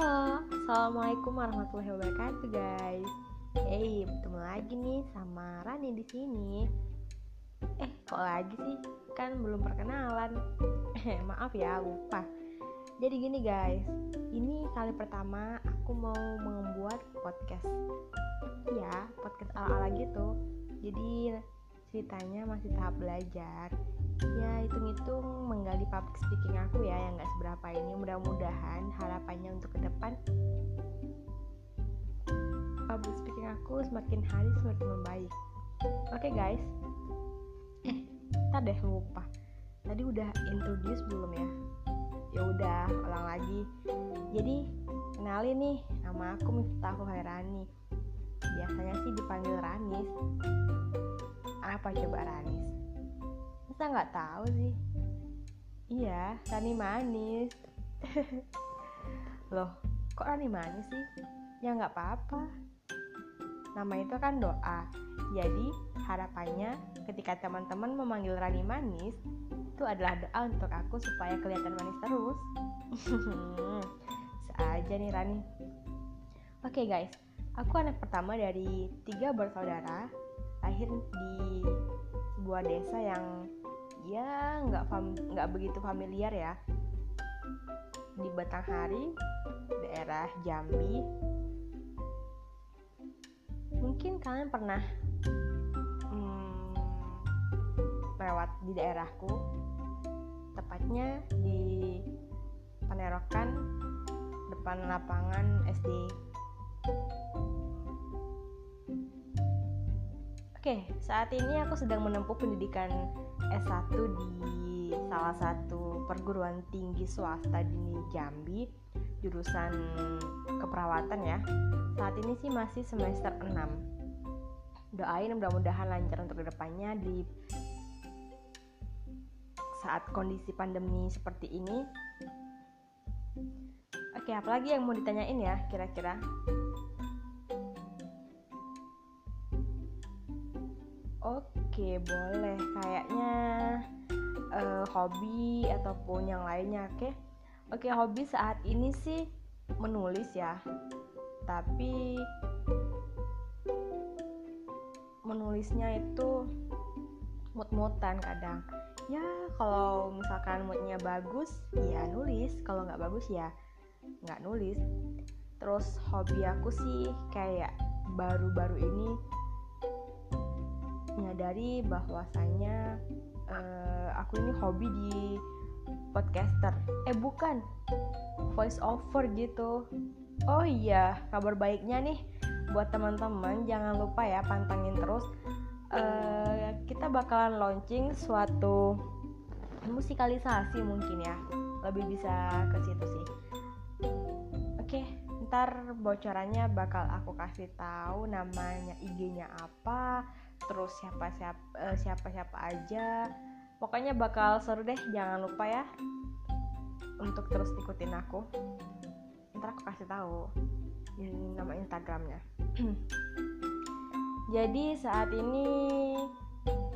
Halo, Assalamualaikum warahmatullahi wabarakatuh guys. Hey, bertemu lagi nih sama Rani di sini. Eh, kok lagi sih? Kan belum perkenalan. Maaf ya, lupa. Jadi gini guys, ini kali pertama aku mau membuat podcast. Ya, podcast ala-ala gitu. Jadi ceritanya masih tahap belajar ya hitung-hitung menggali public speaking aku ya yang gak seberapa ini. Mudah-mudahan harapannya untuk ke depan public speaking aku semakin hari semakin membaik. Oke okay, guys eh lupa. Tadi udah introduce belum ya? Ya udah ulang lagi. Jadi kenalin nih nama aku Miftahul Hairani biasanya sih dipanggil Ranis. Apa coba Ranis masa nggak tahu sih. Iya Rani manis. Loh kok Rani manis sih? Ya nggak apa-apa. Nama itu kan doa. Jadi harapannya ketika teman-teman memanggil Rani manis itu adalah doa untuk aku supaya kelihatan manis terus. Seaja nih Rani. Oke okay, guys. Aku anak pertama dari tiga bersaudara lahir di sebuah desa yang ya nggak nggak begitu familiar ya. Di Batanghari daerah Jambi. Mungkin kalian pernah hmm, lewat di daerahku. Tepatnya di Panerokan depan lapangan SD Oke, saat ini aku sedang menempuh pendidikan S1 di salah satu perguruan tinggi swasta di Jambi jurusan keperawatan ya. Saat ini sih masih semester 6 doain mudah-mudahan lancar untuk ke depannya di saat kondisi pandemi seperti ini. Oke apalagi yang mau ditanyain ya kira-kira Oke, boleh. Kayaknya uh, hobi ataupun yang lainnya, oke? Oke, hobi saat ini sih menulis ya. Tapi menulisnya itu mut-mutan kadang. Ya, kalau misalkan moodnya bagus, ya nulis. Kalau nggak bagus ya nggak nulis. Terus hobi aku sih kayak baru-baru ini menyadari bahwasanya uh, aku ini hobi di podcaster. Eh bukan. Voice over gitu. Oh iya kabar baiknya nih. Buat teman-teman jangan lupa ya pantengin terus. Uh, kita bakalan launching suatu musikalisasi mungkin ya. Lebih bisa ke situ sih. Oke okay, ntar bocorannya bakal aku kasih tahu namanya IG-nya apa terus siapa siapa uh, siapa siapa aja. Pokoknya bakal seru deh jangan lupa ya untuk terus ikutin aku. Ntar aku kasih tahu nama instagramnya. Jadi saat ini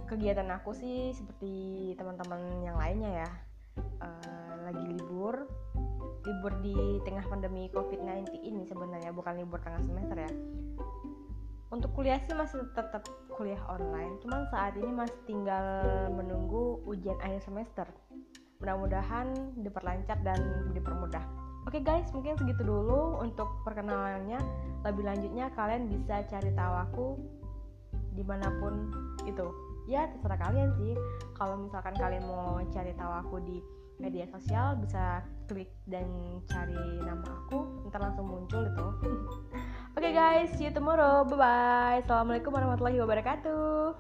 kegiatan aku sih seperti teman-teman yang lainnya ya. Uh, lagi libur. Libur di tengah pandemi covid-19 ini sebenarnya bukan libur tengah semester ya untuk kuliah sih masih tetap kuliah online cuman saat ini masih tinggal menunggu ujian akhir semester. Mudah-mudahan diperlancar dan dipermudah. Oke okay guys mungkin segitu dulu untuk perkenalannya. Lebih lanjutnya kalian bisa cari tahu aku di mana pun itu. Ya terserah kalian sih. Kalau misalkan kalian mau cari tahu aku di media sosial bisa klik dan cari nama aku. Ntar langsung muncul itu guys, see you tomorrow. Bye bye. Assalamualaikum warahmatullahi wabarakatuh.